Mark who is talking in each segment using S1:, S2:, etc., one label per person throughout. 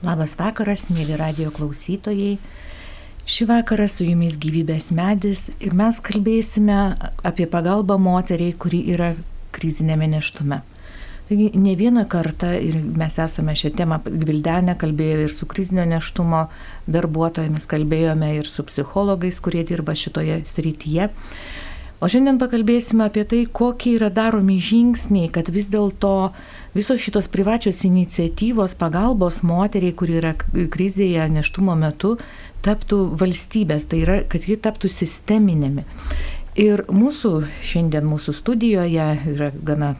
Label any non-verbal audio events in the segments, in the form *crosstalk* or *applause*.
S1: Labas vakaras, mėly radio klausytojai. Šį vakarą su jumis gyvybės medis ir mes kalbėsime apie pagalbą moteriai, kuri yra krizinėme neštume. Taigi ne vieną kartą ir mes esame šią temą gvildenę, kalbėjome ir su krizinio neštumo darbuotojomis, kalbėjome ir su psichologais, kurie dirba šitoje srityje. O šiandien pakalbėsime apie tai, kokie yra daromi žingsniai, kad vis dėlto visos šitos privačios iniciatyvos pagalbos moteriai, kuri yra krizėje neštumo metu, taptų valstybės, tai yra, kad ji taptų sisteminėmi. Ir mūsų šiandien mūsų studijoje yra gana,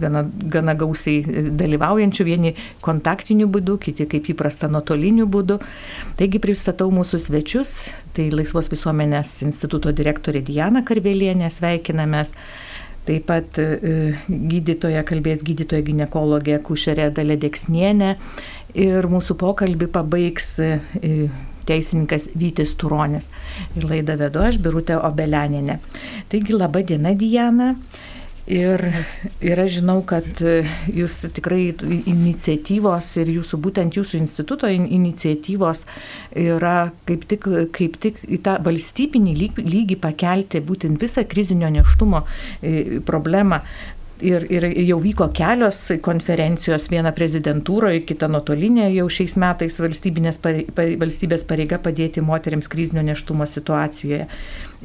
S1: gana, gana gausiai dalyvaujančių, vieni kontaktiniu būdu, kiti kaip įprasta nuotoliniu būdu. Taigi pristatau mūsų svečius, tai Laisvos visuomenės instituto direktorė Diana Karvelienė, sveikinamės. Taip pat e, gydytoja kalbės gydytoja gynekologė Kušerė Dalė Deksnienė ir mūsų pokalbį pabaigs e, teisininkas Vytis Turonis. Ir laidą vedu aš, Birutė Obelianinė. Taigi, laba diena, Diana. Ir, ir aš žinau, kad jūs tikrai iniciatyvos ir jūsų, būtent jūsų instituto iniciatyvos yra kaip tik, kaip tik į tą valstybinį lygį pakelti būtent visą krizinio neštumo e, problemą ir, ir jau vyko kelios konferencijos, viena prezidentūroje, kita nuotolinė, jau šiais metais valstybės pareiga padėti moteriams krizinio neštumo situacijoje.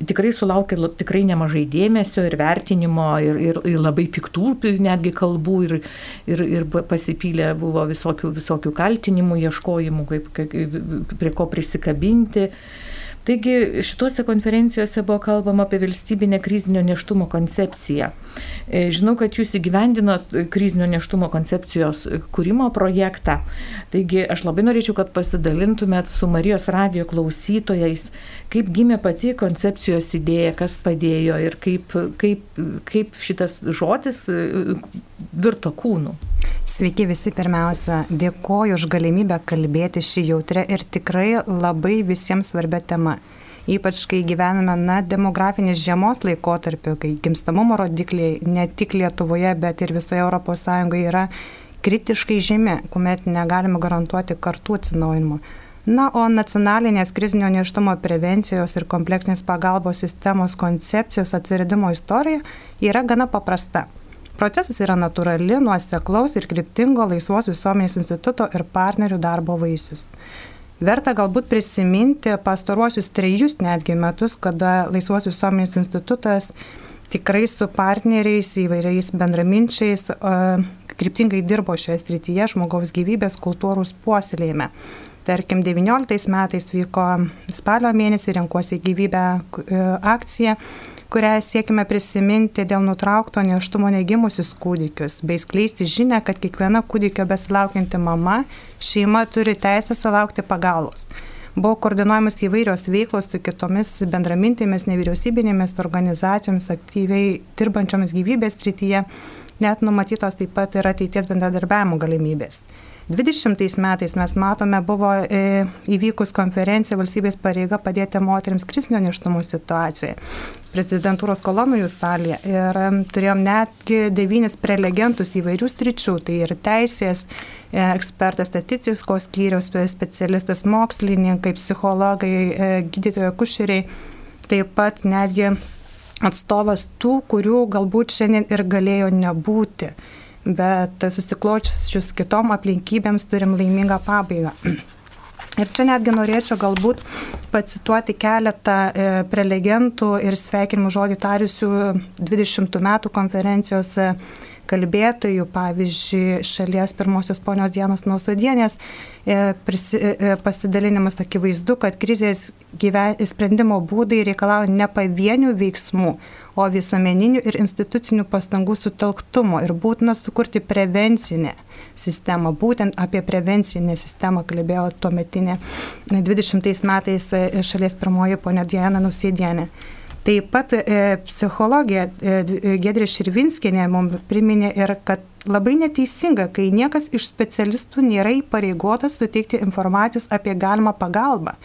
S1: Tikrai sulaukė tikrai nemažai dėmesio ir vertinimo ir, ir, ir labai piktų netgi kalbų ir, ir, ir pasipylė buvo visokių, visokių kaltinimų, ieškojimų, kaip, kaip, prie ko prisikabinti. Taigi šituose konferencijose buvo kalbama apie valstybinę krizinio neštumo koncepciją. E, žinau, kad jūs įgyvendinot krizinio neštumo koncepcijos kūrimo projektą. Taigi aš labai norėčiau, kad pasidalintumėt su Marijos radio klausytojais, kaip gimė pati koncepcijos idėja, kas padėjo ir kaip, kaip, kaip šitas žodis e, virto kūnu.
S2: Sveiki visi pirmiausia, dėkoju už galimybę kalbėti šį jautrę ir tikrai labai visiems svarbia tema. Ypač kai gyvename na, demografinės žiemos laikotarpiu, kai gimstamumo rodikliai ne tik Lietuvoje, bet ir visoje ES yra kritiškai žemi, kuomet negalime garantuoti kartų atsinaujinimo. Na, o nacionalinės krizinio neštumo prevencijos ir kompleksinės pagalbos sistemos koncepcijos atsiradimo istorija yra gana paprasta. Procesas yra natūrali, nuoseklaus ir kryptingo laisvos visuomenės instituto ir partnerių darbo vaisius. Verta galbūt prisiminti pastaruosius trejus netgi metus, kada Laisvos visuomenės institutas tikrai su partneriais, įvairiais bendraminčiais kryptingai dirbo šioje srityje žmogaus gyvybės kultūros puoselėjime. Tarkim, 19 metais vyko spalio mėnesį renkuosi gyvybę akcija, kurią siekime prisiminti dėl nutraukto neštumo negimusius kūdikius, bei skleisti žinę, kad kiekviena kūdikio besilaukianti mama, šeima turi teisę sulaukti pagalbos. Buvo koordinuojamas įvairios veiklos su kitomis bendramintėmis nevyriausybinėmis organizacijomis aktyviai dirbančiomis gyvybės rytyje, net numatytos taip pat ir ateities bendradarbiavimo galimybės. 20 metais mes matome, buvo e, įvykus konferencija valstybės pareiga padėti moteriams krizinio neštumo situacijoje. Prezidentūros kolonijų salėje ir turėjom netgi devynis prelegentus įvairių stričių, tai ir teisės, e, ekspertas statistikos skyriaus specialistas, mokslininkai, psichologai, e, gydytojai, kušeriai, taip pat netgi atstovas tų, kurių galbūt šiandien ir galėjo nebūti bet susikločius kitom aplinkybėms turim laimingą pabaigą. *clears throat* Ir čia netgi norėčiau galbūt pacituoti keletą e, prelegentų ir sveikinimų žodį tariusių 20 metų konferencijos kalbėtojų, pavyzdžiui, šalies pirmosios ponios Dienos Nausodienės e, e, pasidalinimas akivaizdu, kad krizės gyven, sprendimo būdai reikalauja ne pavienių veiksmų, o visuomeninių ir institucinių pastangų sutelktumo ir būtina sukurti prevencinę sistemą. Būtent apie prevencinę sistemą kalbėjo tuo metinė 20 metais e, šalies pirmoji ponė Diana Nusėdienė. Taip pat e, psichologija e, Gedrė Širvinskinė mums priminė ir, kad labai neteisinga, kai niekas iš specialistų nėra įpareigotas suteikti informacijos apie galimą pagalbą.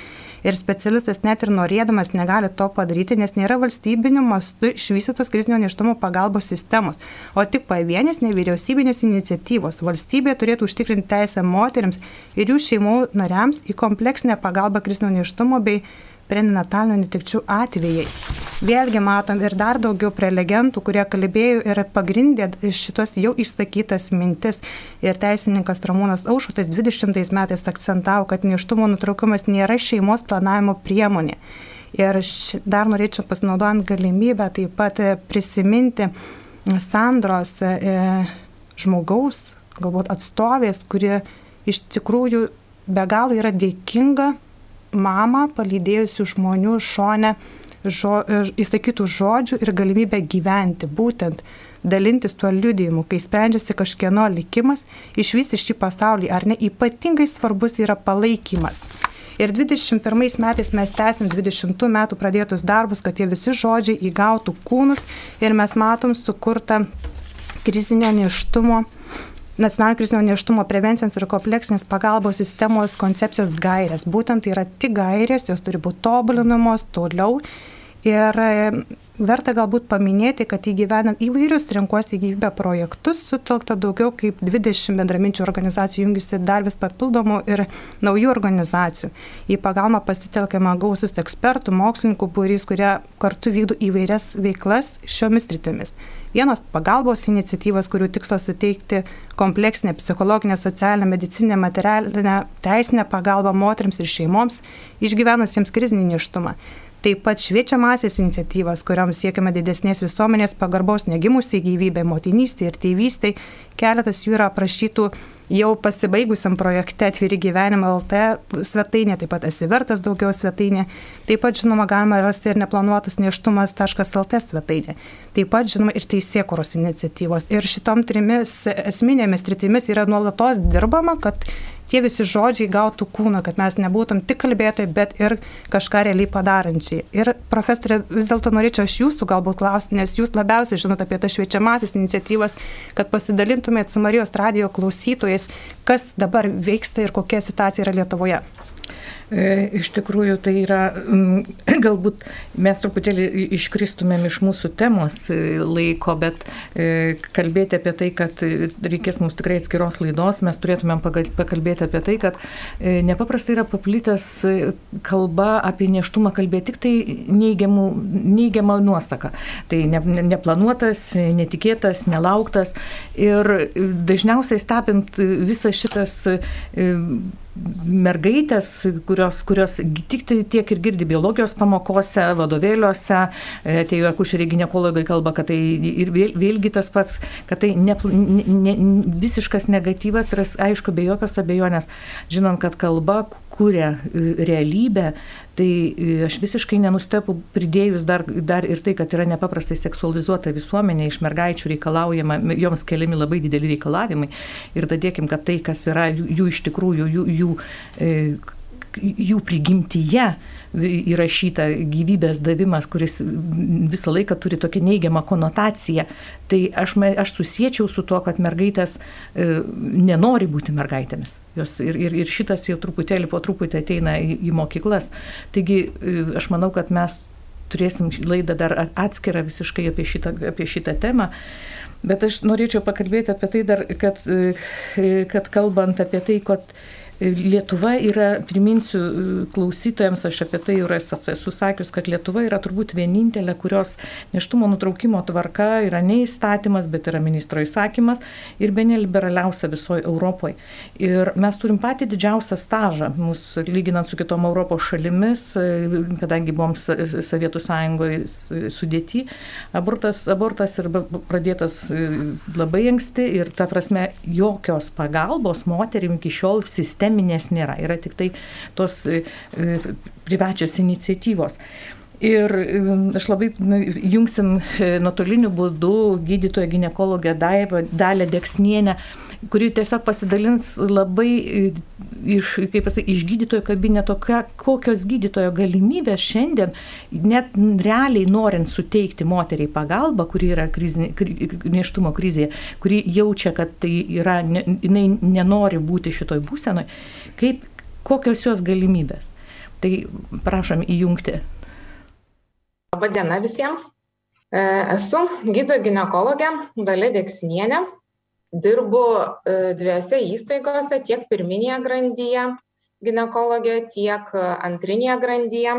S2: Ir specialistas net ir norėdamas negali to padaryti, nes nėra valstybinių mastų išvystytos krizinio neštumo pagalbos sistemos, o tik pavienės nevyriausybinės iniciatyvos. Valstybė turėtų užtikrinti teisę moteriams ir jų šeimų nariams į kompleksinę pagalbą krizinio neštumo bei prenatalinių netikčių atvejais. Vėlgi matom ir dar daugiau prelegentų, kurie kalbėjo ir pagrindė šitos jau išsakytas mintis. Ir teisininkas Ramūnas Aušutas 20 metais akcentavo, kad neštumo nutraukimas nėra šeimos planavimo priemonė. Ir dar norėčiau pasinaudojant galimybę taip pat prisiminti Sandros e, žmogaus, galbūt atstovės, kuri iš tikrųjų be galo yra dėkinga mamą palydėjusių žmonių šone žo, e, įsakytų žodžių ir galimybę gyventi, būtent dalintis tuo liudijimu, kai sprendžiasi kažkieno likimas, išvysti šį pasaulį, ar ne ypatingai svarbus yra palaikymas. Ir 21 metais mes tęsim 20 metų pradėtus darbus, kad tie visi žodžiai įgautų kūnus ir mes matom sukurtą krizinio neštumo nacionalinio krizinio neštumo prevencijos ir kompleksinės pagalbos sistemos koncepcijos gairės. Būtent tai yra tik gairės, jos turi būti tobulinamos toliau. Ir e, verta galbūt paminėti, kad įgyvenant įvairius renkuosi į gyvybę projektus sutelkta daugiau kaip 20 bendraminčių organizacijų jungiasi dar vis papildomų ir naujų organizacijų. Į pagalbą pasitelkiama gausus ekspertų, mokslininkų būrys, kurie kartu vykdo įvairias veiklas šiomis rytimis. Vienos pagalbos iniciatyvos, kurių tikslas suteikti kompleksinę psichologinę, socialinę, medicinę, materialinę, teisinę pagalbą moteriams ir šeimoms išgyvenusiems krizinį neštumą. Taip pat šviečiamasias iniciatyvas, kuriams siekiama didesnės visuomenės pagarbos negimusiai gyvybė, motinystė ir tėvystė. Keletas jų yra aprašytų jau pasibaigusiam projekte Atviri gyvenimo LT svetainė, taip pat esi vertas daugiau svetainė. Taip pat, žinoma, galima rasti ir neplanuotas neštumas.lt svetainė. Taip pat, žinoma, ir teisėkuros iniciatyvos. Ir šitom trimis esminėmis tritimis yra nuolatos dirbama, kad tie visi žodžiai gautų kūną, kad mes nebūtum tik kalbėtojai, bet ir kažką realiai padarančiai. Ir profesorė, vis dėlto norėčiau aš jūsų galbūt klausti, nes jūs labiausiai žinote apie tas šviečiamasis iniciatyvas, kad pasidalintumėt su Marijos radio klausytojais, kas dabar vyksta ir kokia situacija yra Lietuvoje.
S1: E, iš tikrųjų, tai yra, mm, *clears throat* galbūt mes truputėlį iškristumėm iš mūsų temos e, laiko, bet e, kalbėti apie tai, kad reikės mums tikrai atskiros laidos, mes turėtumėm pakalbėti apie tai, kad nepaprastai yra paplitęs kalba apie neštumą kalbėti tik tai neigiamų, neigiamą nuostaką. Tai ne, neplanuotas, netikėtas, nelauktas ir dažniausiai stebint visas šitas mergaitės, kurios, kurios tik tai tiek ir girdi biologijos pamokose, vadovėliuose, e, tai akušeriai gynekologai kalba, kad tai ir vėl, vėlgi tas pats, kad tai ne, ne, visiškas negatyvas ir aišku, be jokios abejonės, žinant, kad kalba kuria e, realybę, tai e, aš visiškai nenustepu pridėjus dar, dar ir tai, kad yra nepaprastai seksualizuota visuomenė, iš mergaičių reikalaujama, joms keliami labai dideli reikalavimai ir dadėkim, kad tai, kas yra jų, jų iš tikrųjų, jų, jų, e, jų prigimtyje, įrašyta gyvybės davimas, kuris visą laiką turi tokią neigiamą konotaciją, tai aš, aš susiečiau su tuo, kad mergaitės e, nenori būti mergaitėmis. Jos ir, ir, ir šitas jau truputėlį po truputį ateina į, į mokyklas. Taigi e, aš manau, kad mes turėsim laidą dar atskirą visiškai apie šitą, apie šitą temą. Bet aš norėčiau pakalbėti apie tai dar, kad, e, kad kalbant apie tai, kad Lietuva yra, priminsiu klausytojams, aš apie tai jau esu sakius, kad Lietuva yra turbūt vienintelė, kurios neštumo nutraukimo tvarka yra ne įstatymas, bet yra ministro įsakymas ir be neliberaliausia visoje Europoje. Ir mes turim patį didžiausią stažą, mūsų lyginant su kitom Europos šalimis, kadangi buvom Sovietų sąjungoje sudėti, abortas, abortas ir pradėtas labai anksti ir ta prasme jokios pagalbos moterim iki šiol sistemai sisteminės nėra, yra tik tai tos e, e, privačios iniciatyvos. Ir e, aš labai nu, jungsim nuotoliniu būdu gydytoją gynekologę Daivą, Dalę Deksnienę, kuri tiesiog pasidalins labai iš, kaip pasakyti, iš gydytojo kabineto, ką, kokios gydytojo galimybės šiandien, net realiai norint suteikti moteriai pagalbą, kuri yra krizinė, neštumo krizėje, kuri jaučia, kad tai yra, jinai nenori būti šitoj būsenoj, kaip, kokios jos galimybės. Tai prašom įjungti.
S3: Labadiena visiems. E, esu gydo gynekologė Dalė Deksinienė. Dirbu e, dviejose įstaigose, tiek pirminėje grandyje gynekologė, tiek antrinėje grandyje.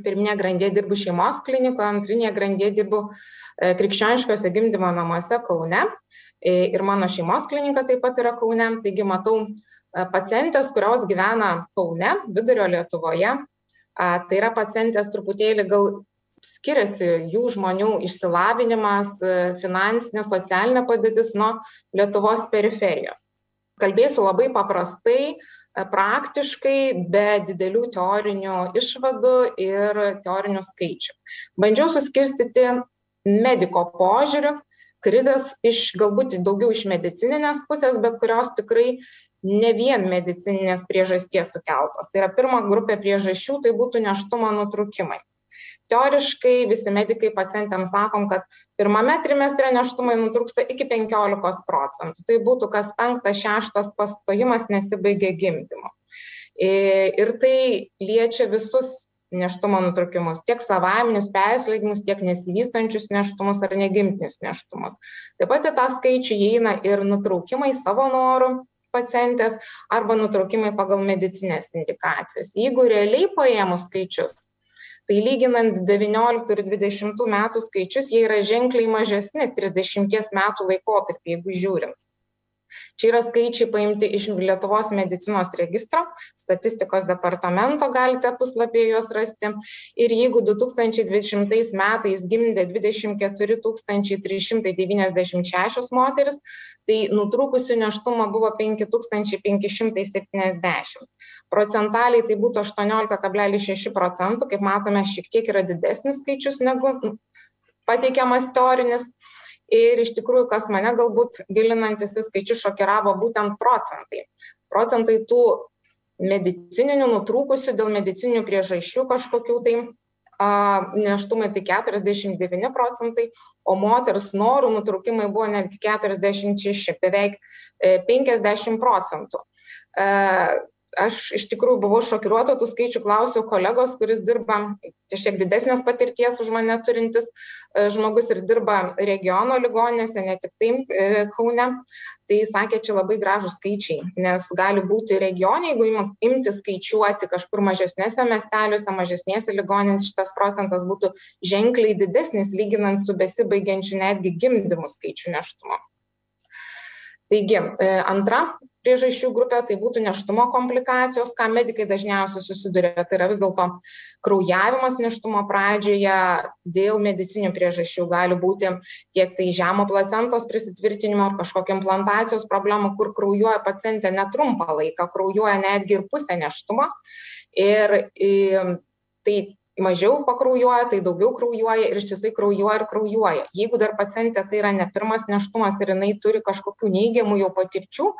S3: Pirminėje grandyje dirbu šeimos klinikoje, antrinėje grandyje dirbu e, krikščioniškose gimdymo namuose Kaune. Ir mano šeimos klinika taip pat yra Kaune. Taigi matau pacientės, kurios gyvena Kaune, vidurio Lietuvoje. Tai yra pacientės truputėlį gal skiriasi jų žmonių išsilavinimas, finansinė, socialinė padėtis nuo Lietuvos periferijos. Kalbėsiu labai paprastai, praktiškai, be didelių teorinių išvadų ir teorinių skaičių. Bandžiau suskirstyti mediko požiūrių, krizės iš galbūt daugiau iš medicininės pusės, bet kurios tikrai ne vien medicininės priežasties sukeltos. Tai yra pirma grupė priežasčių, tai būtų neštumo nutrukimai teoriškai visi medikai pacientėms sakom, kad pirmame trimestre neštumai nutrūksta iki 15 procentų. Tai būtų kas penktas, šeštas pastojimas nesibaigia gimdymu. Ir tai liečia visus neštumo nutraukimus, tiek savaiminius persileidimus, tiek nesivystančius neštumus ar negimtinius neštumus. Taip pat į tą skaičių įeina ir nutraukimai savo norų pacientės arba nutraukimai pagal medicinės indikacijas. Jeigu realiai paėmus skaičius, tai lyginant devynioliktų ir dvidešimtų metų skaičius jie yra ženkliai mažesni trisdešimties metų laikotarpy jeigu žiūrint Čia yra skaičiai paimti iš Lietuvos medicinos registro, statistikos departamento, galite puslapyje juos rasti. Ir jeigu 2020 metais gimdė 24 396 moteris, tai nutrūkusių neštumo buvo 5570. Procentaliai tai būtų 18,6 procentų, kaip matome, šiek tiek yra didesnis skaičius negu pateikiamas teorinis ir iš tikrųjų kas mane galbūt gilinantis į skaičius šokiravo būtent procentai procentai tų medicininių nutrūkusių dėl medicininių priežasčių kažkokių tai neštumai tai 49 procentai, o moters norų nutraukimai buvo netgi 46, beveik 50 e, procentų. Aš iš tikrųjų buvau šokiruota tų skaičių, klausiau kolegos, kuris dirba šiek didesnės patirties už mane turintis e, žmogus ir dirba regiono ligonėse, ne tik tai Kaune. Tai sakė, čia labai gražus skaičiai, nes gali būti regione, jeigu imti skaičiuoti kažkur mažesnėse miesteliuose, mažesnėse ligonėse, šitas procentas būtų ženkliai didesnis, lyginant su besibaigiančiu netgi gimdymų skaičiu neštumo. Taigi, e, antra priežasčių grupė tai būtų neštumo komplikacijos, ką medikai dažniausiai susiduria. Tai yra vis dėlto kraujavimas neštumo pradžioje dėl medicinių priežasčių gali būti tiek tai žemo placentos prisitvirtinimo ar kažkokio implantacijos problemų, kur kraujuoja pacientė netrumpą laiką, kraujuoja netgi ir pusę neštumo. Ir, ir tai mažiau pakraujuoja, tai daugiau kraujuoja ir ištisai kraujuoja ir kraujuoja. Jeigu dar pacientė tai yra ne pirmas neštumas ir jinai turi kažkokių neigiamų jau patirčių,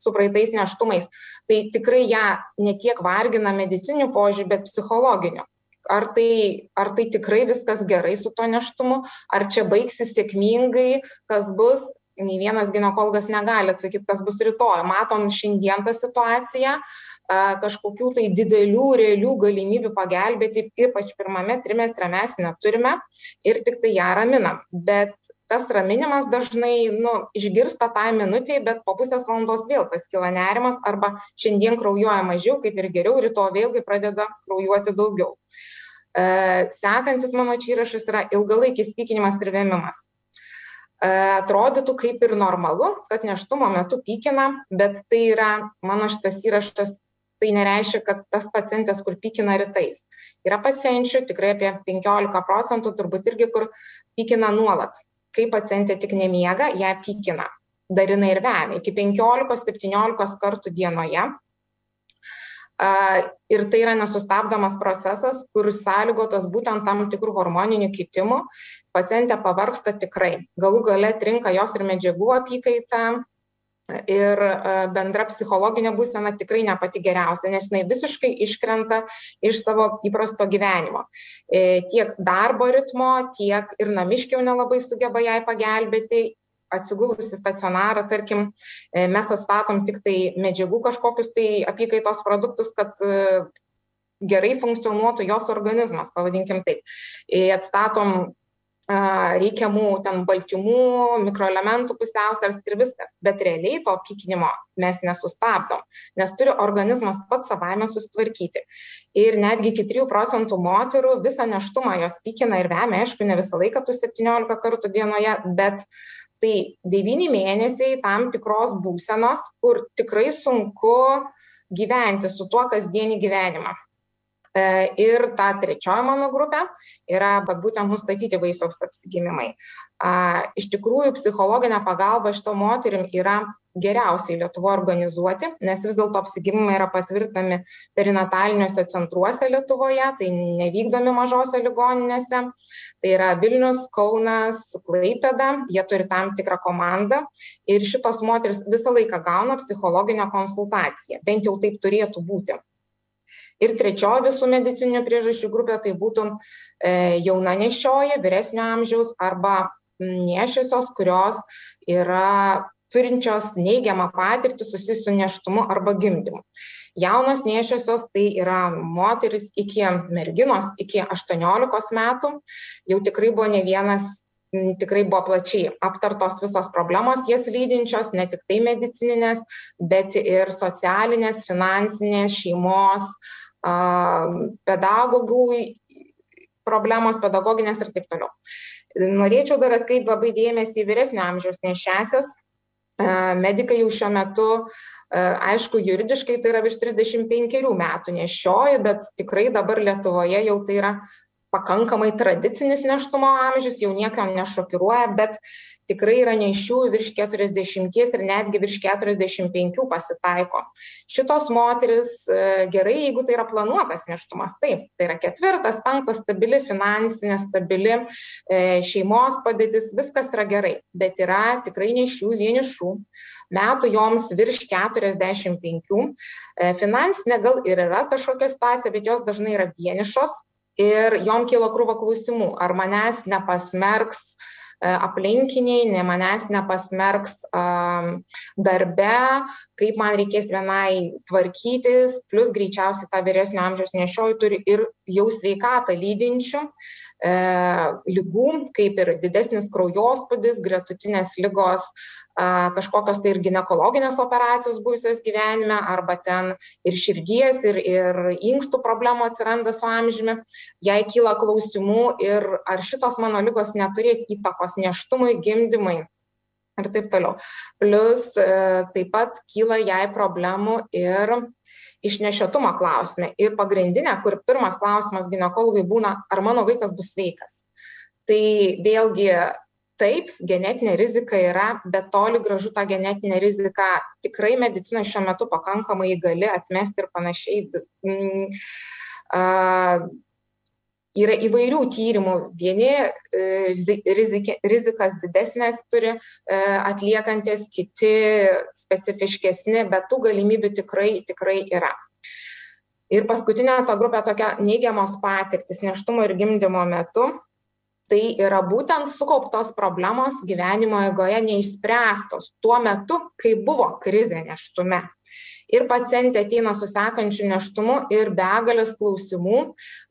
S3: su praeitais neštumais, tai tikrai ją ne tiek vargina medicinių požiūrį, bet psichologinių. Ar tai, ar tai tikrai viskas gerai su to neštumu, ar čia baigsis sėkmingai, kas bus, nei vienas gynekologas negali atsakyti, kas bus rytoj. Matom šiandien tą situaciją, kažkokių tai didelių, realių galimybių pagelbėti, ypač pirmame trimestre mes neturime ir tik tai ją raminam. Bet tas raminimas dažnai nu, išgirsta tą minutę, bet po pusės valandos vėl paskyla nerimas arba šiandien kraujuoja mažiau, kaip ir geriau, rytoj vėlgi pradeda kraujuoti daugiau. E, sekantis mano čia įrašas yra ilgalaikis pykinimas ir vėmimas. E, atrodytų kaip ir normalu, kad neštumo metu pykina, bet tai yra mano šitas įrašas tai nereiškia, kad tas pacientės, kur pykina rytais. Yra pacienčių, tikrai apie 15 procentų, turbūt irgi, kur pykina nuolat. Kai pacientė tik nemiega, ją pykina. Darina ir vemia iki 15-17 kartų dienoje. Ir tai yra nesustabdomas procesas, kuris sąlygotas būtent tam tikrų hormoninių kitimų. Pacientė pavarksta tikrai. Galų gale trinka jos ir medžiagų apykaita, ir e, bendra psichologinė būsena tikrai ne pati geriausia, nes jinai visiškai iškrenta iš savo įprasto gyvenimo. E, tiek darbo ritmo, tiek ir namiškiau nelabai sugeba jai pagelbėti. Atsigulus į stacionarą, tarkim, e, mes atstatom tik tai medžiagų kažkokius tai apykaitos produktus, kad gerai funkcionuotų jos organizmas, pavadinkim taip. Atstatom reikiamų ten baltymų, mikroelementų pusiausvėrs ir viskas. Bet realiai to pykinimo mes nesustabdom, nes turi organizmas pats savaime susitvarkyti. Ir netgi iki 3 procentų moterų visą neštumą jos pykina ir vemia, aišku, ne visą laiką tų 17 kartų dienoje, bet tai 9 mėnesiai tam tikros būsenos, kur tikrai sunku gyventi su tuo kasdienį gyvenimą. E, ir ta trečioji mano grupė yra būtent nustatyti vaisiaus apsigimimai. Iš tikrųjų, psichologinė pagalba šito moterim yra geriausiai Lietuvo organizuoti, nes vis dėlto apsigimimai yra patvirtami perinataliniuose centruose Lietuvoje, tai nevykdomi mažose ligoninėse. Tai yra Vilnius, Kaunas, Klaipėda, jie turi tam tikrą komandą ir šitos moteris visą laiką gauna psichologinę konsultaciją, bent jau taip turėtų būti. Ir trečioji visų medicininių priežasčių grupė tai būtų e, jauna nešioji, vyresnio amžiaus arba nešiosios, kurios yra turinčios neigiamą patirtį susijusiu neštumu arba gimdymu. Jaunos nešiosios tai yra moteris iki merginos, iki 18 metų, jau tikrai buvo ne vienas tikrai buvo plačiai aptartos visos problemos jas lydinčios, ne tik tai medicininės, bet ir socialinės, finansinės, šeimos, pedagogų problemos, pedagoginės ir taip toliau. Norėčiau dar atkreipti labai dėmesį į vyresnio amžiaus nešesias. Medikai jau šiuo metu, aišku, juridiškai tai yra virš 35 metų nešioja, bet tikrai dabar Lietuvoje jau tai yra pakankamai tradicinis neštumo amžius, jau niekam nešokiruoja, bet tikrai yra neiščiųjų virš 40 ir netgi virš 45 pasitaiko. Šitos moteris e, gerai, jeigu tai yra planuotas neštumas, taip, tai yra ketvirtas, penktas, stabili finansinė, stabili e, šeimos padėtis, viskas yra gerai, bet yra tikrai neiščiųjų vienišų metų joms virš 45. E, finansinė gal ir yra kažkokia situacija, bet jos dažnai yra vienišos ir jom kilo krūva klausimų, ar manęs nepasmerks E, aplinkiniai, ne manęs nepasmerks darbe, kaip man reikės vienai tvarkytis, plus greičiausiai tą vyresnio amžiaus nešioju turi ir jau sveikatą lydinčių. e, lygų, kaip ir didesnis kraujospūdis, gretutinės lygos, kažkokios tai ir gynekologinės operacijos buvusios gyvenime, arba ten ir širdies, ir, ir inkstų problemų atsiranda su amžiumi, jai kyla klausimų ir ar šitos mano lygos neturės įtakos neštumui, gimdymui ir taip toliau. Plus e, taip pat kyla jai problemų ir išnešiotumo klausime. Ir pagrindinė, kur pirmas klausimas gynekologai būna, ar mano vaikas bus sveikas. Tai vėlgi taip genetinė rizika yra bet toli gražu tą genetinę riziką tikrai medicina šiuo metu pakankamai gali atmesti ir panašiai. Mm, yra įvairių tyrimų. Vieni e, rizikas didesnės turi e, atliekantis, kiti specifiškesni, bet tų galimybių tikrai, tikrai yra. Ir paskutinė to grupė tokia neigiamos patirtis neštumo ir gimdymo metu tai yra būtent sukauptos problemos gyvenimo eigoje neišspręstos tuo metu, kai buvo krizė neštume. Ir pacientė ateina su sekančiu neštumu ir begalės klausimų,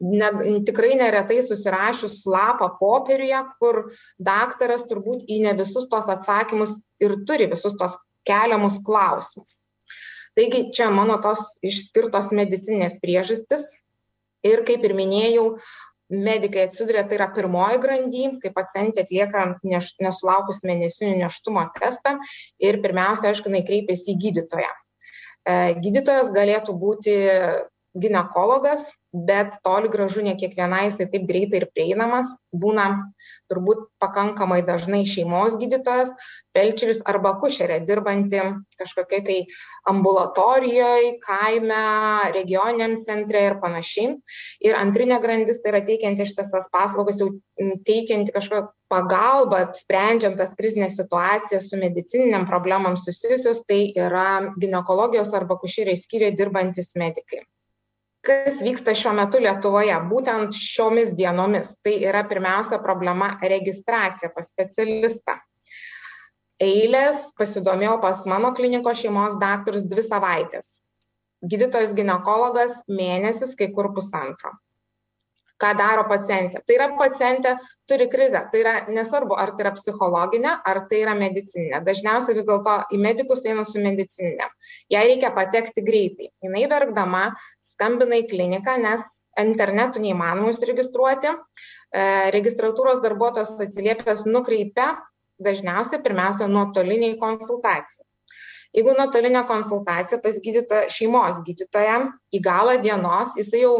S3: ne, tikrai neretai susirašius lapą popieriuje, kur daktaras turbūt į ne visus tos atsakymus ir turi visus tos keliamus klausimus. Taigi čia mano tos išskirtos medicinės priežastis. Ir kaip ir minėjau, medikai atsiduria, tai yra pirmoji grandy, kai pacientė atlieka nesulaukus mėnesinių neštumo testą ir pirmiausia, aišku, jinai kreipiasi į gydytoją. Gydytojas galėtų būti gynekologas, bet toli gražu ne kiekvienai jisai taip greitai ir prieinamas. Būna turbūt pakankamai dažnai šeimos gydytojas, felčeris arba kušerė, dirbanti kažkokiai tai ambulatorijoje, kaime, regioniniam centre ir panašiai. Ir antrinė grandis tai yra teikianti šitas paslaugas, jau teikianti kažkokią pagalbą, sprendžiant tas krizinės situacijas su medicininiam problemam susijusios, tai yra gynekologijos arba kušeriai skyriai dirbantis medikai kas vyksta šiuo metu Lietuvoje, būtent šiomis dienomis. Tai yra pirmiausia problema registracija pas specialistą. Eilės pasidomėjau pas mano klinikos šeimos daktarus dvi savaitės. gydytojas gynekologas mėnesis, kai kur pusantro. Ką daro pacientė? Tai yra pacientė turi krizę. Tai yra nesvarbu, ar tai yra psichologinė, ar tai yra medicininė. Dažniausiai vis dėlto į medikus eina su medicininė. Jai reikia patekti greitai. Jis verkdama skambina į kliniką, nes internetu neįmanoma užsiregistruoti. E, registratūros darbuotojas atsiliepęs nukreipia dažniausiai pirmiausia nuotoliniai konsultacijai. Jeigu nuotolinė konsultacija pas gydytoją, šeimos gydytoją į galą dienos, jisai jau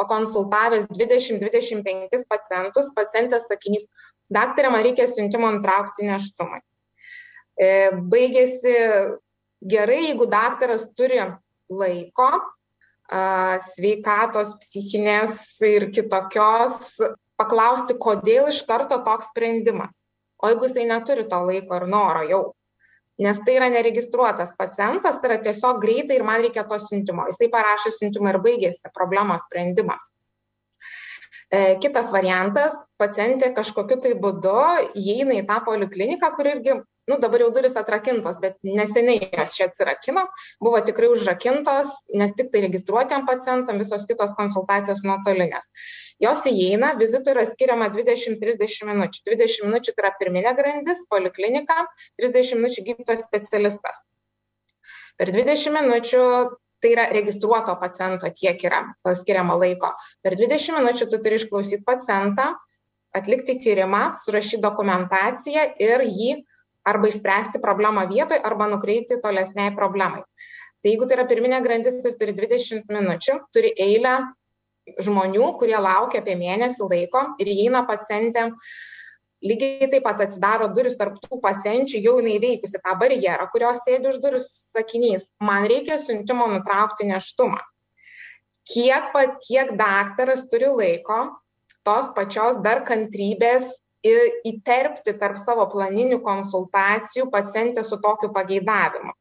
S3: pakonsultavęs 20-25 pacientus, pacientės sakinys, daktarė, man reikia siuntimo nutraukti neštumai. E, baigėsi gerai, jeigu daktaras turi laiko, sveikatos, psichinės ir kitokios, paklausti, kodėl iš karto toks sprendimas. O jeigu jisai neturi to laiko ir noro jau, nes tai yra neregistruotas pacientas, tai yra tiesiog greitai ir man reikia to siuntimo. Jisai parašė siuntimą ir baigėsi problemos sprendimas. E, kitas variantas, pacientė kažkokiu tai būdu įeina į tą polikliniką, kur irgi nu dabar jau durys atrakintos bet neseniai jos čia atsirakino. Buvo tikrai užrakintos nes tiktai registruotiem pacientam visos kitos konsultacijos nuotolinės. Jos įeina vizitui yra skiriama dvidešim trisdešim minučių. Dvidešim minučių tai yra pirminė grandis poliklinika trisdešim minučių gydytojas specialistas. Per dvidešim minučių tai yra registruoto paciento tiek yra skiriama laiko. Per dvidešim minučių tu turi išklausyt pacientą atlikti tyrimą surašyt dokumentaciją ir jį arba išspręsti problemą vietoj, arba nukreipti tolesniai problemai. Tai jeigu tai yra pirminė grandis ir turi 20 minučių, turi eilę žmonių, kurie laukia apie mėnesį laiko ir įeina pacientė, lygiai taip pat atsidaro duris tarp tų pacienčių, jau jinai veikusi tą barjerą, kurios sėdi už duris sakinys, man reikia siuntimo nutraukti neštumą. Kiek, kiek daktaras turi laiko tos pačios dar kantrybės įterpti tarp savo planinių konsultacijų pacientę su tokiu pageidavimu.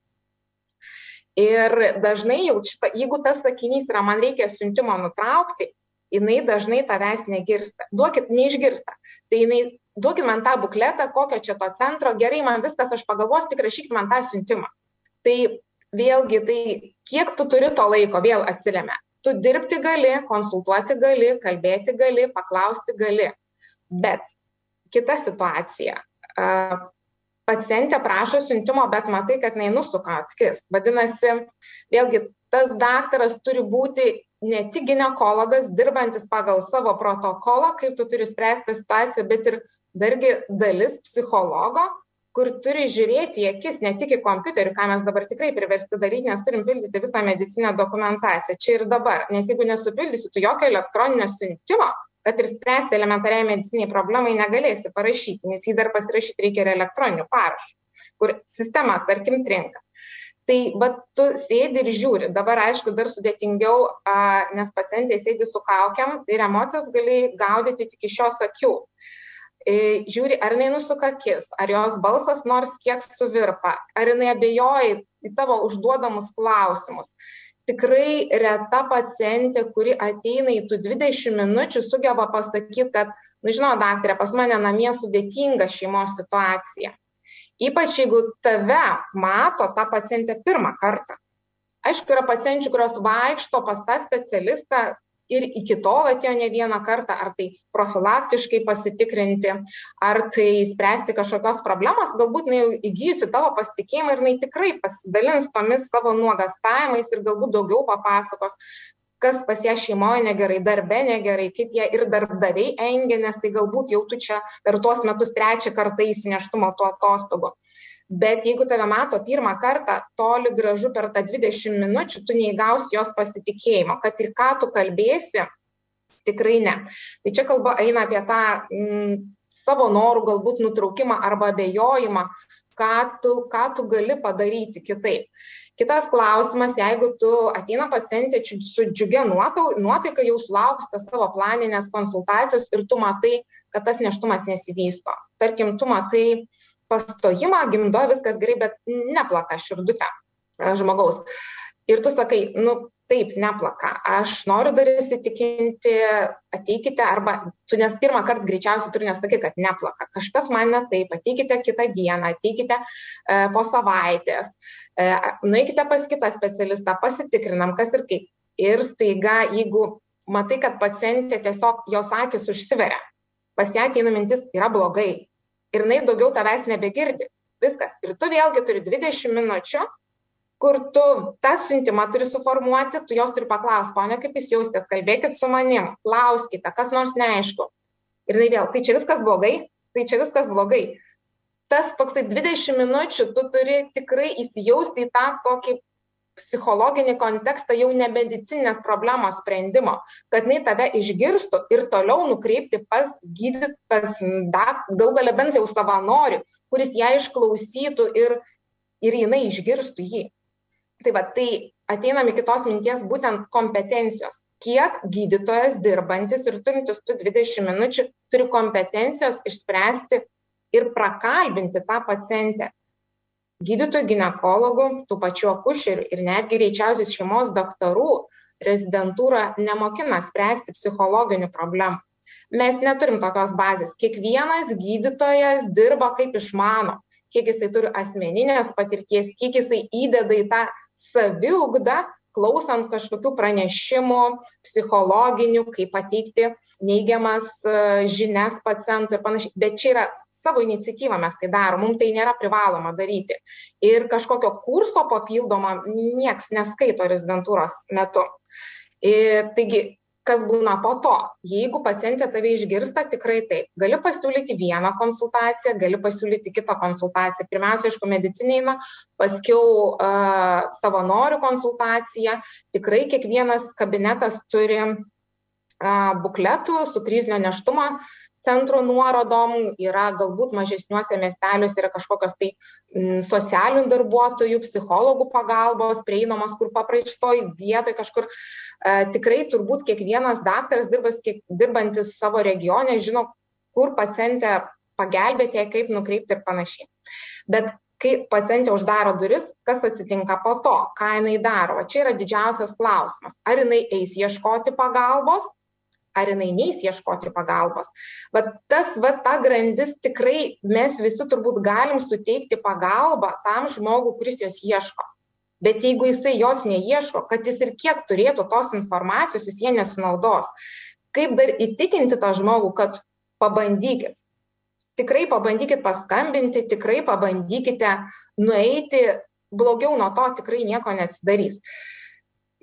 S3: Ir dažnai jau, šita, jeigu tas sakinys yra, man reikia siuntimo nutraukti, jinai dažnai tavęs negirsta. Duokit, neišgirsta. Tai jinai, duokit man tą bukletą, kokio čia to centro, gerai, man viskas, aš pagalvosiu, tik rašykit man tą siuntimą. Tai vėlgi, tai kiek tu turi to laiko, vėl atsiliame. Tu dirbti gali, konsultuoti gali, kalbėti gali, paklausti gali. Bet kita situacija. Pacientė prašo siuntimo, bet matai, kad jinai nusuka akis. Vadinasi, vėlgi tas daktaras turi būti ne tik gynekologas, dirbantis pagal savo protokolą, kaip tu turi spręsti situaciją, bet ir dargi dalis psichologo, kur turi žiūrėti į akis, ne tik į kompiuterį, ką mes dabar tikrai priversti daryti, nes turim pildyti visą medicinę dokumentaciją čia ir dabar. Nes jeigu nesupildysi tu jokio elektroninio siuntimo, kad ir spręsti elementariai mediciniai problemai negalėsi parašyti, nes jį dar pasirašyti reikia ir elektroniniu parašu, kur sistema, tarkim, trinka. Tai, bet tu sėdi ir žiūri. Dabar, aišku, dar sudėtingiau, a, nes pacientė sėdi su kaukiam ir emocijas gali gaudyti tik iš jos akių. E, žiūri, ar jinai nusuka akis, ar jos balsas nors kiek suvirpa, ar jinai abejoja į tavo užduodamus klausimus tikrai reta pacientė, kuri ateina į tų 20 minučių, sugeba pasakyti, kad, nu žinau, daktarė, pas mane namie sudėtinga šeimos situacija. Ypač jeigu tave mato ta pacientė pirmą kartą. Aišku, yra pacienčių, kurios vaikšto pas tą specialistą ir iki tol atėjo ne vieną kartą, ar tai profilaktiškai pasitikrinti, ar tai spręsti kažkokios problemos, galbūt jinai jau įgyjusi tavo pasitikėjimą ir jinai tikrai pasidalins tomis savo nuogastavimais ir galbūt daugiau papasakos, kas pas ją šeimoje negerai, darbe negerai, kaip jie ir darbdaviai engia, nes tai galbūt jau tu čia per tuos metus trečią kartą įsineštumo tuo atostogu bet jeigu tave mato pirmą kartą toli gražu per tą dvidešim minučių tu neįgausi jos pasitikėjimo. Kad ir ką tu kalbėsi tikrai ne. Tai čia kalba eina apie tą mm, savo norų galbūt nutraukimą arba abejojimą ką tu ką tu gali padaryti kitaip. Kitas klausimas jeigu tu ateina pacientė su džiugia nuotaika jau sulaukus tos savo planinės konsultacijos ir tu matai kad tas nėštumas nesivysto. Tarkim tu matai pastojimą, gimdo viskas gerai, bet neplaka širdutė e, žmogaus. Ir tu sakai, nu, taip, neplaka, aš noriu dar įsitikinti, ateikite, arba tu nes pirmą kartą greičiausiai turi nesakyti, kad neplaka, kažkas man ne taip, ateikite kitą dieną, ateikite e, po savaitės, e, nueikite pas kitą specialistą, pasitikrinam, kas ir kaip. Ir staiga, jeigu matai, kad pacientė tiesiog jos akis užsiveria, pas ją ateina mintis, yra blogai. Ir jinai daugiau tavęs nebegirdi. Viskas. Ir tu vėlgi turi 20 minučių kur tu tą siuntimą turi suformuoti, tu jos turi paklausti, ponė, kaip jūs jaustės, kalbėkit su manim, klauskite, kas nors neaišku. Ir tai vėl, tai čia viskas blogai, tai čia viskas blogai. Tas toksai 20 minučių tu turi tikrai įsijausti į tą tokį psichologinį kontekstą jau ne medicinės problemos sprendimo, kad jinai tave išgirstų ir toliau nukreipti pas gydyt, pas gal galia bent jau savanorių, kuris ją išklausytų ir, ir jinai išgirstų jį. Tai va, tai ateinam iki tos minties būtent kompetencijos. Kiek gydytojas dirbantis ir turintis tų 20 minučių turi kompetencijos išspręsti ir prakalbinti tą pacientę. Gydytojų, gynekologų, tų pačių akušerių ir netgi greičiausiai šeimos daktarų rezidentūra nemokina spręsti psichologinių problemų. Mes neturim tokios bazės. Kiekvienas gydytojas dirba kaip išmano, kiek jisai turi asmeninės patirties, kiek jisai įdeda į tą saviugda klausant kažkokių pranešimų psichologinių, kaip pateikti neigiamas e, žinias pacientui ir panašiai. Bet čia yra savo iniciatyvą mes tai darom, mums tai nėra privaloma daryti. Ir kažkokio kurso papildomą nieks neskaito rezidentūros metu. Ir, taigi kas būna po to. Jeigu pacientė tave išgirsta, tikrai taip. Gali pasiūlyti vieną konsultaciją, gali pasiūlyti kitą konsultaciją. Pirmiausia, aišku, medicineina, paskiau uh, savanorių konsultaciją. Tikrai kiekvienas kabinetas turi uh, bukletų su krizinio neštumo centro nuorodom, yra galbūt mažesniuose miesteliuose yra kažkokios tai m, socialinių darbuotojų, psichologų pagalbos prieinamos, kur papraistoj vietoje kažkur. E, tikrai turbūt kiekvienas daktaras dirbas, kiek, dirbantis savo regione žino, kur pacientę pagelbėti, kaip nukreipti ir panašiai. Bet kai pacientė uždaro duris, kas atsitinka po to, ką jinai daro. Čia yra didžiausias klausimas. Ar jinai eis ieškoti pagalbos, ar jinai neis ieškoti pagalbos. Vat tas, vat ta grandis tikrai mes visi turbūt galim suteikti pagalbą tam žmogui, kuris jos ieško. Bet jeigu jisai jos neieško, kad jis ir kiek turėtų tos informacijos, jis jie nesinaudos. Kaip dar įtikinti tą žmogų, kad pabandykit. Tikrai pabandykit paskambinti, tikrai pabandykite nueiti, blogiau nuo to tikrai nieko neatsidarys.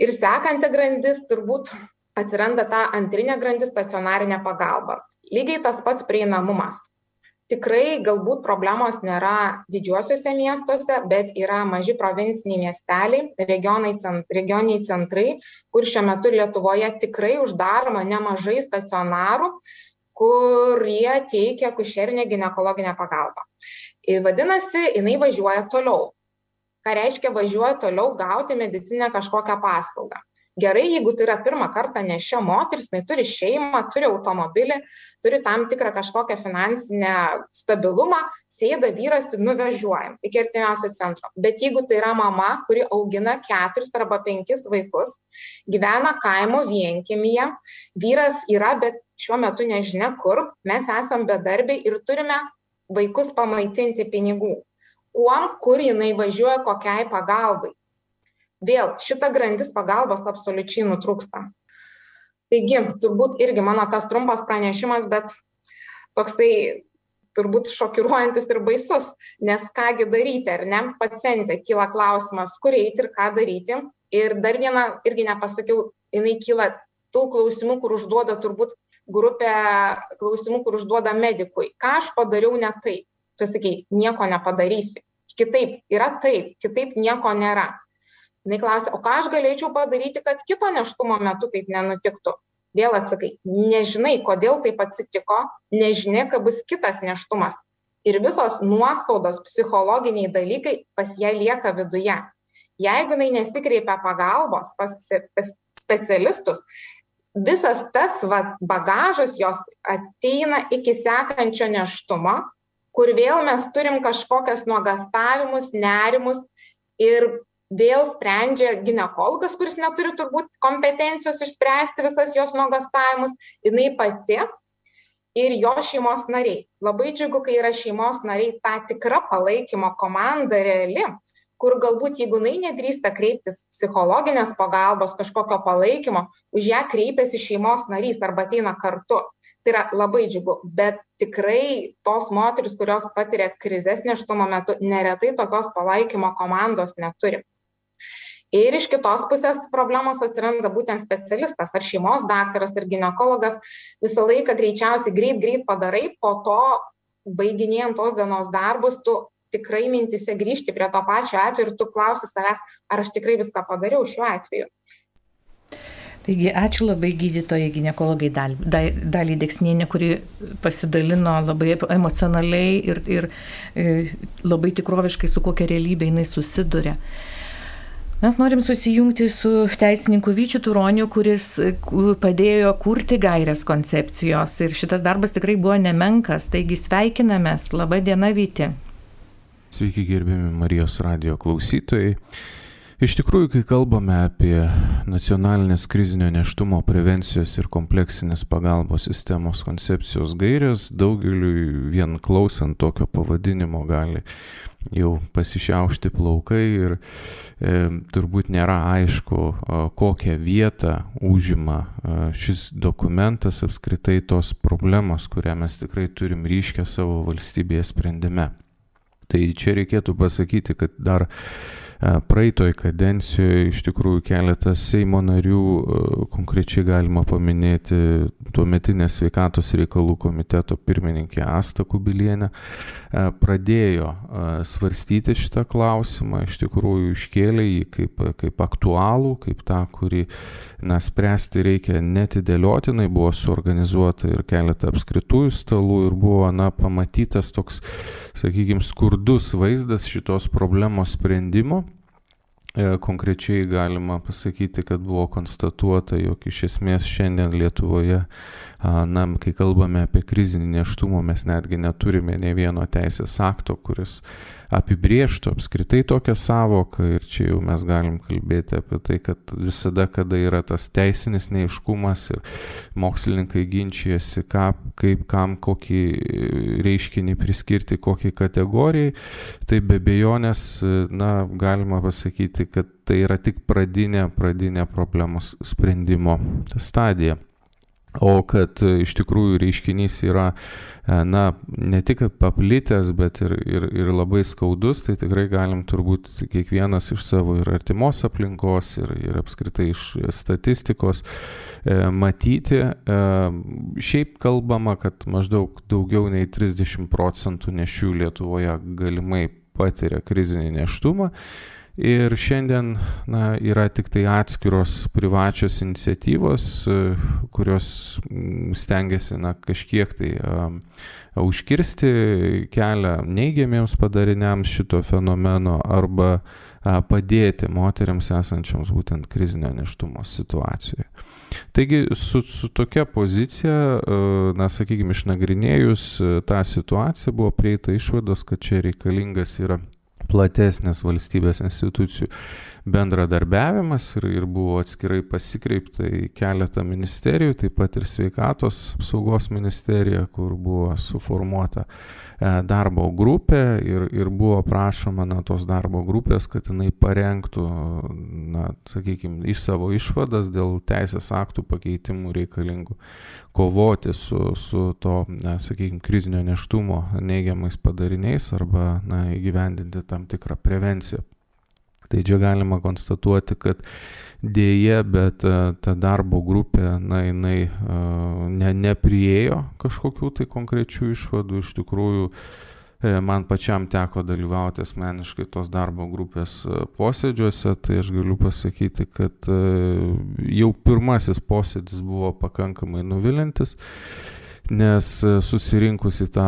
S3: Ir sekanti grandis turbūt atsiranda ta antrinė grandis stacionarinė pagalba. Lygiai tas pats prieinamumas. Tikrai galbūt problemos nėra didžiuosiuose miestuose, bet yra maži provinciniai miesteliai, regioniniai centrai, kur šiuo metu Lietuvoje tikrai uždaroma nemažai stacionarų, kurie teikia kušerinę gynekologinę pagalbą. Ir vadinasi, jinai važiuoja toliau. Ką reiškia važiuoja toliau gauti medicinę kažkokią paslaugą gerai jeigu tai yra pirmą kartą nėščia moteris jinai turi šeimą turi automobilį turi tam tikrą kažkokią finansinę stabilumą sėda vyras ir nuvažiuojam iki artimiausio centro. Bet jeigu tai yra mama kuri augina keturis arba penkis vaikus gyvena kaimo vienkiemyje vyras yra bet šiuo metu nežinia kur mes esam bedarbiai ir turime vaikus pamaitinti pinigų. Kuom kur jinai važiuoja kokiai pagalbai vėl šita grandis pagalbos absoliučiai nutrūksta. Taigi, turbūt irgi mano tas trumpas pranešimas, bet toksai turbūt šokiruojantis ir baisus, nes kągi daryti, ar ne, pacientė kyla klausimas, kur eiti ir ką daryti. Ir dar vieną irgi nepasakiau, jinai kyla tų klausimų, kur užduoda turbūt grupė klausimų, kur užduoda medikui. Ką aš padariau ne taip? Tu sakai, nieko nepadarysi. Kitaip yra taip, kitaip nieko nėra. Jis klausia, o ką aš galėčiau padaryti, kad kito neštumo metu taip nenutiktų. Vėl atsakai, nežinai, kodėl taip atsitiko, nežinia, kad bus kitas neštumas. Ir visos nuoskaudos, psichologiniai dalykai pas ją lieka viduje. Jeigu jinai nesikreipia pagalbos pas specialistus, visas tas va, bagažas jos ateina iki sekančio neštumo, kur vėl mes turim kažkokias nuogastavimus, nerimus ir vėl sprendžia gynekologas, kuris neturi turbūt kompetencijos išspręsti visas jos nuogastavimus, jinai pati ir jo šeimos nariai. Labai džiugu, kai yra šeimos nariai ta tikra palaikymo komanda reali, kur galbūt jeigu jinai nedrįsta kreiptis psichologinės pagalbos, kažkokio palaikymo, už ją kreipiasi šeimos narys arba ateina kartu. Tai yra labai džiugu, bet tikrai tos moteris, kurios patiria krizės neštumo metu, neretai tokios palaikymo komandos neturi ir iš kitos pusės problemos atsiranda būtent specialistas ar šeimos daktaras ar ginekologas visą laiką greičiausiai greit greit padarai po to baiginėjant tos dienos darbus tu tikrai mintyse grįžti prie to pačio atvejo ir tu klausi savęs, ar aš tikrai viską padariau šiuo atveju.
S1: Taigi ačiū labai gydytojai gynekologai dal, dal, dalį Deksnienė, kuri pasidalino labai emocionaliai ir, ir, ir e, labai tikroviškai su kokia realybė jinai susiduria. Mes norim susijungti su teisininku Vyčiu Turoniu, kuris padėjo kurti gairias koncepcijos ir šitas darbas tikrai buvo nemenkas, taigi sveikinamės. Labą dieną, Vyti.
S4: Sveiki, gerbiami Marijos radio klausytojai. Iš tikrųjų, kai kalbame apie nacionalinės krizinio neštumo prevencijos ir kompleksinės pagalbos sistemos koncepcijos gairias, daugeliu vien klausant tokio pavadinimo gali jau pasišiaušti plaukai ir e, turbūt nėra aišku, kokią vietą užima a, šis dokumentas apskritai tos problemos, kurią mes tikrai turim ryškę savo valstybėje sprendime. Tai čia reikėtų pasakyti, kad dar praeitoj kadencijoje iš tikrųjų keletas Seimo narių, konkrečiai galima paminėti tuometinę sveikatos reikalų komiteto pirmininkė Asta Kubilienė, pradėjo svarstyti šitą klausimą, iš tikrųjų iškėlė jį kaip, kaip aktualų, kaip tą, kurį na, spręsti reikia netidėliotinai, buvo suorganizuota ir keletą apskritųjų stalų ir buvo na, pamatytas toks, sakykime, skurdus vaizdas šitos problemos sprendimo. E, konkrečiai galima pasakyti, kad buvo konstatuota, jog iš esmės šiandien Lietuvoje, na, kai kalbame apie krizinį neštumą, mes netgi neturime ne vieno teisės akto, kuris apibrieštų apskritai tokią savoką ir čia jau mes galim kalbėti apie tai, kad visada, kada yra tas teisinis neiškumas ir mokslininkai ginčijasi, ką, kaip, kam, kokį reiškinį priskirti, kokiai kategorijai, tai be bejonės, na, galima pasakyti, kad tai yra tik pradinė, pradinė problemos sprendimo stadija. O kad iš tikrųjų reiškinys yra E, na, ne tik paplitęs, bet ir, ir, ir labai skaudus, tai tikrai galim turbūt kiekvienas iš savo ir artimos aplinkos, ir, ir apskritai iš statistikos e, matyti. E, šiaip kalbama, kad maždaug daugiau nei 30 procentų nešių Lietuvoje galimai patiria krizinį neštumą. Ir šiandien na, yra tik tai atskiros privačios iniciatyvos, e, kurios stengiasi na, kažkiek tai uh, užkirsti kelią neigiamiems padariniams šito fenomeno arba uh, padėti moteriams esančioms būtent krizinio neštumo situacijoje. Taigi su, su tokia pozicija, uh, na, sakykime, išnagrinėjus tą situaciją buvo prieita išvados, kad čia reikalingas yra platesnis valstybės institucijų bendradarbiavimas ir, ir buvo atskirai pasikreipta į keletą ministerijų, taip pat ir sveikatos apsaugos ministerija, kur buvo suformuota e, darbo grupė ir, ir buvo prašoma na, tos darbo grupės, kad jinai parengtų, na, sakykime, iš savo išvadas dėl teisės aktų pakeitimų reikalingų kovoti su, su to, na, sakykime, krizinio neštumo neigiamais padariniais arba na, įgyvendinti tam tikrą prevenciją. Tai čia galima konstatuoti, kad dėje, bet ta darbo grupė, na, jinai ne, nepriejo kažkokių tai konkrečių išvadų, iš tikrųjų E, man pačiam teko dalyvauti asmeniškai tos darbo grupės e, posėdžiuose, tai aš galiu pasakyti, kad e, jau pirmasis posėdis buvo pakankamai nuvilintis, nes susirinkus į tą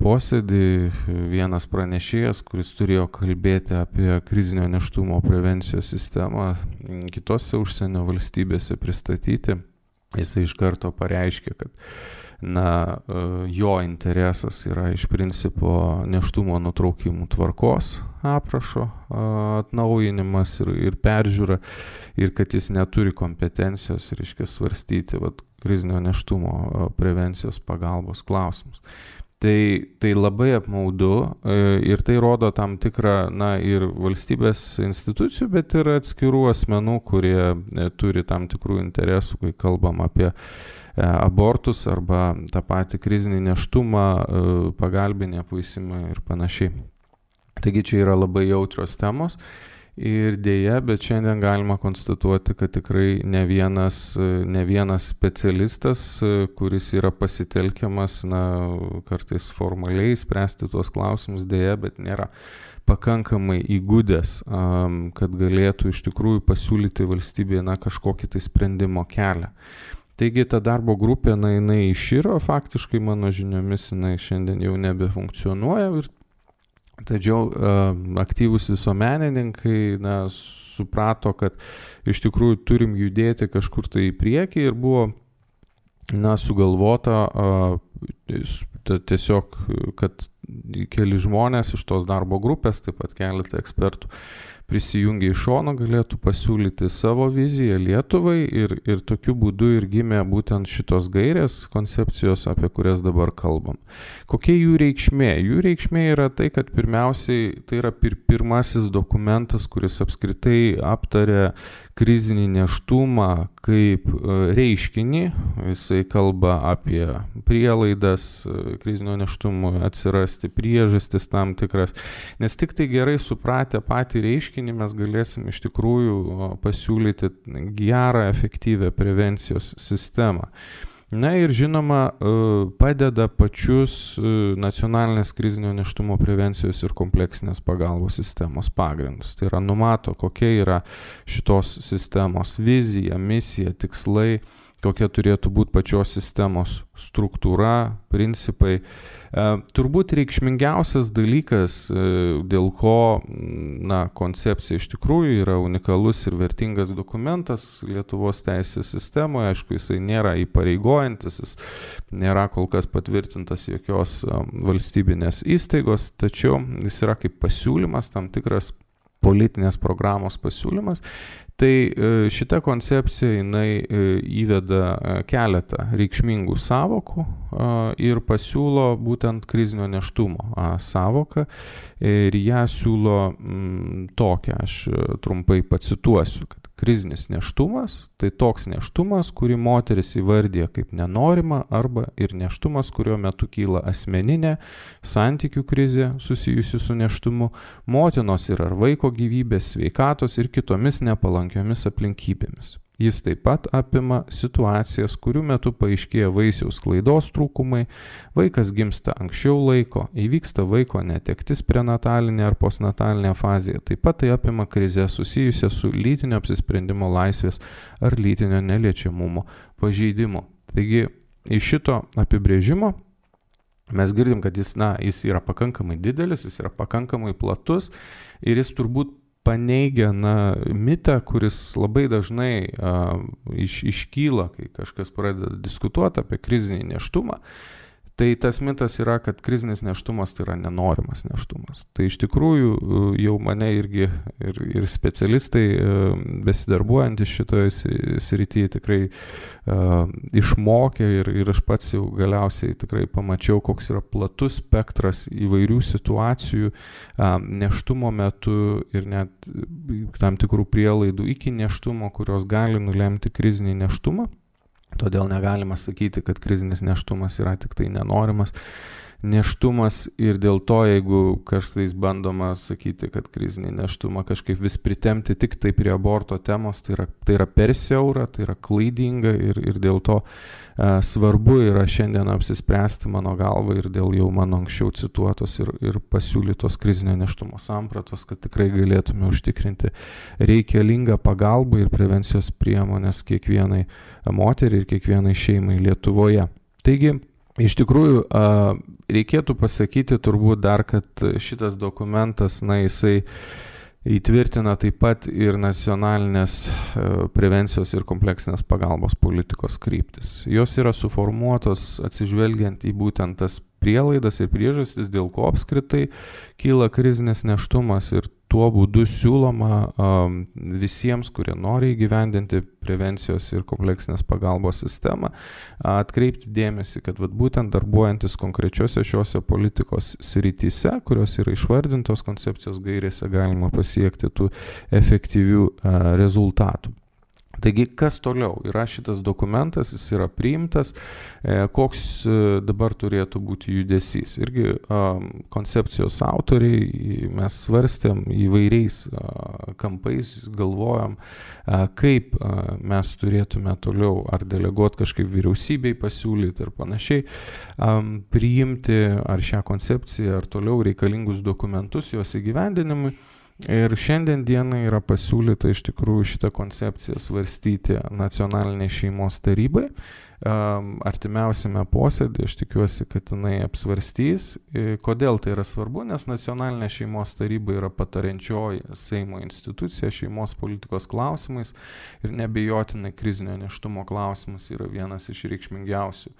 S4: posėdį vienas pranešėjas, kuris turėjo kalbėti apie krizinio neštumo prevencijos sistemą kitose užsienio valstybėse pristatyti, jisai iš karto pareiškė, kad na, jo interesas yra iš principo neštumo nutraukimų tvarkos aprašo atnaujinimas ir, ir peržiūra ir kad jis neturi kompetencijos, reiškia, svarstyti vat, krizinio neštumo prevencijos pagalbos klausimus. Tai, tai labai apmaudu e, ir tai rodo tam tikrą, na, ir valstybės institucijų, bet ir atskirų asmenų, kurie e, turi tam tikrų interesų, kai kalbam apie e, abortus arba tą patį krizinį neštumą, pagalbinį apvaisimą ir panašiai. Taigi čia yra labai jautrios temos Ir dėja, bet šiandien galima konstatuoti, kad tikrai ne vienas, ne vienas specialistas, kuris yra pasitelkiamas, na, kartais formaliai spręsti tuos klausimus, dėja, bet nėra pakankamai įgudęs, kad galėtų iš tikrųjų pasiūlyti valstybėje, na, kažkokį tai sprendimo kelią. Taigi ta darbo grupė, na, jinai išyro, faktiškai mano žiniomis jinai šiandien jau nebefunkcionuoja ir Tačiau aktyvūs visuomenininkai na, suprato, kad iš tikrųjų turim judėti kažkur tai į priekį ir buvo na, sugalvota tiesiog, kad keli žmonės iš tos darbo grupės, taip pat keletą ekspertų, prisijungę iš šono galėtų pasiūlyti savo viziją Lietuvai ir, ir tokiu būdu ir gimė būtent šitos gairės koncepcijos, apie kurias dabar kalbam. Kokia jų reikšmė? Jų reikšmė yra tai, kad pirmiausiai tai yra pir pirmasis dokumentas, kuris apskritai aptarė krizinį neštumą kaip e, reiškinį. Jisai kalba apie prielaidas e, krizinio neštumui atsirasti, priežastis tam tikras. Nes tik tai gerai supratę patį reiškinį mes galėsim iš tikrųjų pasiūlyti gerą, efektyvę prevencijos sistemą. Na ir žinoma, e, padeda pačius e, nacionalinės krizinio neštumo prevencijos ir kompleksinės pagalbos sistemos pagrindus. Tai yra numato, kokia yra šitos sistemos vizija, misija, tikslai, kokia turėtų būti pačios sistemos struktūra, principai. E, turbūt reikšmingiausias dalykas, e, dėl ko na, koncepcija iš tikrųjų yra unikalus ir vertingas dokumentas Lietuvos teisės sistemoje, aišku, jisai nėra įpareigojantis, jis nėra kol kas patvirtintas jokios e, valstybinės įstaigos, tačiau jis yra kaip pasiūlymas, tam tikras politinės programos pasiūlymas Tai e, šita koncepcija jinai e, įveda e, keletą reikšmingų savokų ir pasiūlo būtent krizinio neštumo savoką ir ją siūlo tokią, aš trumpai pacituosiu, kad krizinis neštumas tai toks neštumas, kurį moteris įvardyja kaip nenorimą arba ir neštumas, kurio metu kyla asmeninė santykių krizė susijusi su neštumu, motinos ir ar vaiko gyvybės, sveikatos ir kitomis nepalankiomis aplinkybėmis. Jis taip pat apima situacijas, kurių metu paaiškėja vaisiaus klaidos trūkumai, vaikas gimsta anksčiau laiko, įvyksta vaiko netektis prenatalinė ar postnatalinė fazė, taip pat tai apima krizę susijusią su lytinio apsisprendimo laisvės ar lytinio neliečiamumo pažeidimu. Taigi iš šito apibrėžimo mes girdim, kad jis, na, jis yra pakankamai didelis, jis yra pakankamai platus ir jis turbūt paneigia na, mitą, kuris labai dažnai a, iš, iškyla, kai kažkas pradeda diskutuoti apie krizinį neštumą. Tai tas mitas yra, kad krizinis neštumas tai yra nenorimas neštumas. Tai iš tikrųjų e, jau mane irgi ir, ir specialistai e, besidarbuojantys šitoje srityje tikrai uh, išmokė ir, ir aš pats jau galiausiai tikrai pamačiau, koks yra platus spektras įvairių situacijų uh, neštumo metu ir net tam tikrų prielaidų iki neštumo, kurios gali nulemti krizinį neštumą. Todėl negalima sakyti, kad krizinis neštumas yra tik tai nenorimas neštumas ir dėl to, jeigu kažkais bandoma sakyti, kad krizinį neštumą kažkaip vis pritemti tik tai prie aborto temos, tai yra, tai yra per siaura, tai yra klaidinga ir, ir dėl to e, svarbu yra šiandien apsispręsti mano galva ir dėl jau mano anksčiau cituotos ir, ir pasiūlytos krizinio neštumo sampratos, kad tikrai galėtume užtikrinti reikalingą pagalbą ir prevencijos priemonės kiekvienai moteriai ir kiekvienai šeimai Lietuvoje. Taigi, iš tikrųjų, reikėtų pasakyti turbūt dar, kad šitas dokumentas, na, jisai įtvirtina taip pat ir nacionalinės prevencijos ir kompleksinės pagalbos politikos kryptis. Jos yra suformuotos atsižvelgiant į būtent tas prielaidas ir priežastis, dėl ko apskritai kyla krizinės neštumas ir tuo būdu siūloma visiems, kurie nori įgyvendinti prevencijos ir kompleksinės pagalbos sistemą, atkreipti dėmesį, kad vat, būtent darbuojantis konkrečiose šiuose politikos srityse, kurios yra išvardintos koncepcijos gairėse, galima pasiekti tų efektyvių rezultatų. Taigi, kas toliau? Yra šitas dokumentas, jis yra priimtas, e, koks e, dabar turėtų būti judesys. Irgi koncepcijos autoriai mes svarstėm įvairiais kampais, galvojam, kaip mes turėtume toliau ar deleguoti kažkaip vyriausybei pasiūlyti ir panašiai, priimti ar šią koncepciją, ar toliau reikalingus dokumentus jos įgyvendinimui. Ir šiandien dienai yra pasiūlyta iš tikrųjų šitą koncepciją svarstyti nacionaliniai šeimos tarybai. Artimiausiame posėdėje aš tikiuosi, kad jinai apsvarstys. Kodėl tai yra svarbu? Nes nacionalinė šeimos taryba yra patariančioji Seimo institucija šeimos politikos klausimais ir nebejotinai krizinio neštumo klausimas yra vienas iš reikšmingiausių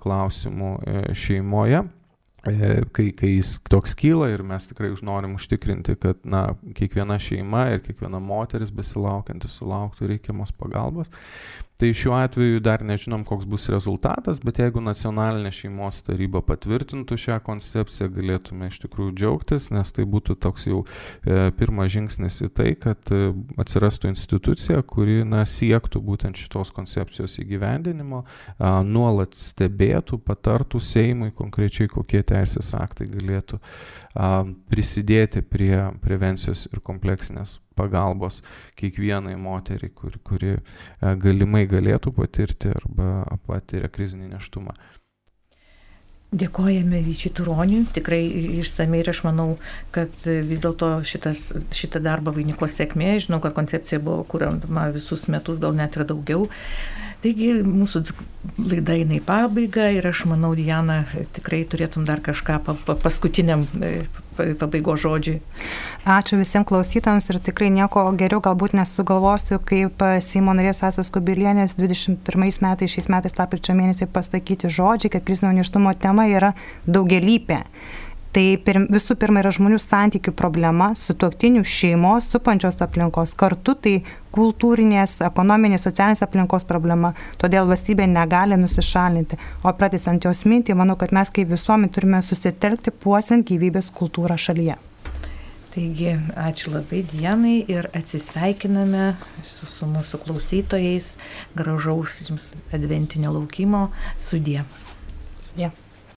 S4: klausimų e, šeimoje. E, kai, kai jis toks kyla ir mes tikrai norim užtikrinti, kad na, kiekviena šeima ir kiekviena moteris besilaukianti sulauktų reikiamos pagalbos. Tai šiuo atveju dar nežinom, koks bus rezultatas, bet jeigu nacionalinė šeimos taryba patvirtintų šią koncepciją, galėtume iš tikrųjų džiaugtis, nes tai būtų toks jau e, pirmas žingsnis į tai, kad e, atsirastų institucija, kuri na, siektų būtent šitos koncepcijos įgyvendinimo, nuolat stebėtų, patartų Seimui konkrečiai, kokie teisės aktai galėtų prisidėti prie prevencijos ir kompleksinės pagalbos kiekvienai moteriai, kuri, kuri galimai galėtų patirti arba patiria krizinį neštumą.
S1: Dėkojame Vyčiui Turoniui, tikrai išsamei ir aš manau, kad vis dėlto šitą darbą vainiko sėkmė, žinau, kad koncepcija buvo kuriama visus metus, gal net ir daugiau. Taigi mūsų laida eina į pabaigą ir aš manau, Diana, tikrai turėtum dar kažką pa, pa, paskutiniam e, pabaigos žodžiai.
S2: Ačiū visiems klausytojams ir tikrai nieko geriau galbūt nesugalvosiu, kaip Seimo narės Asas Kubilienės 21 metais, šiais metais lapkričio mėnesį pasakyti žodžiai, kad krizinio neštumo tema yra daugelypė. Tai pir, visų pirma yra žmonių santykių problema, su tuoktinių šeimos, supančios aplinkos, kartu tai kultūrinės, ekonominės, socialinės aplinkos problema, todėl valstybė negali nusišalinti. O pratysant jos mintį, manau, kad mes kaip visuomenė turime susitelkti puoselint gyvybės kultūrą šalyje.
S1: Taigi, ačiū labai dienai ir atsisveikiname su, su mūsų klausytojais. Gražaus jums adventinio laukimo. Sudie.
S2: Sudie.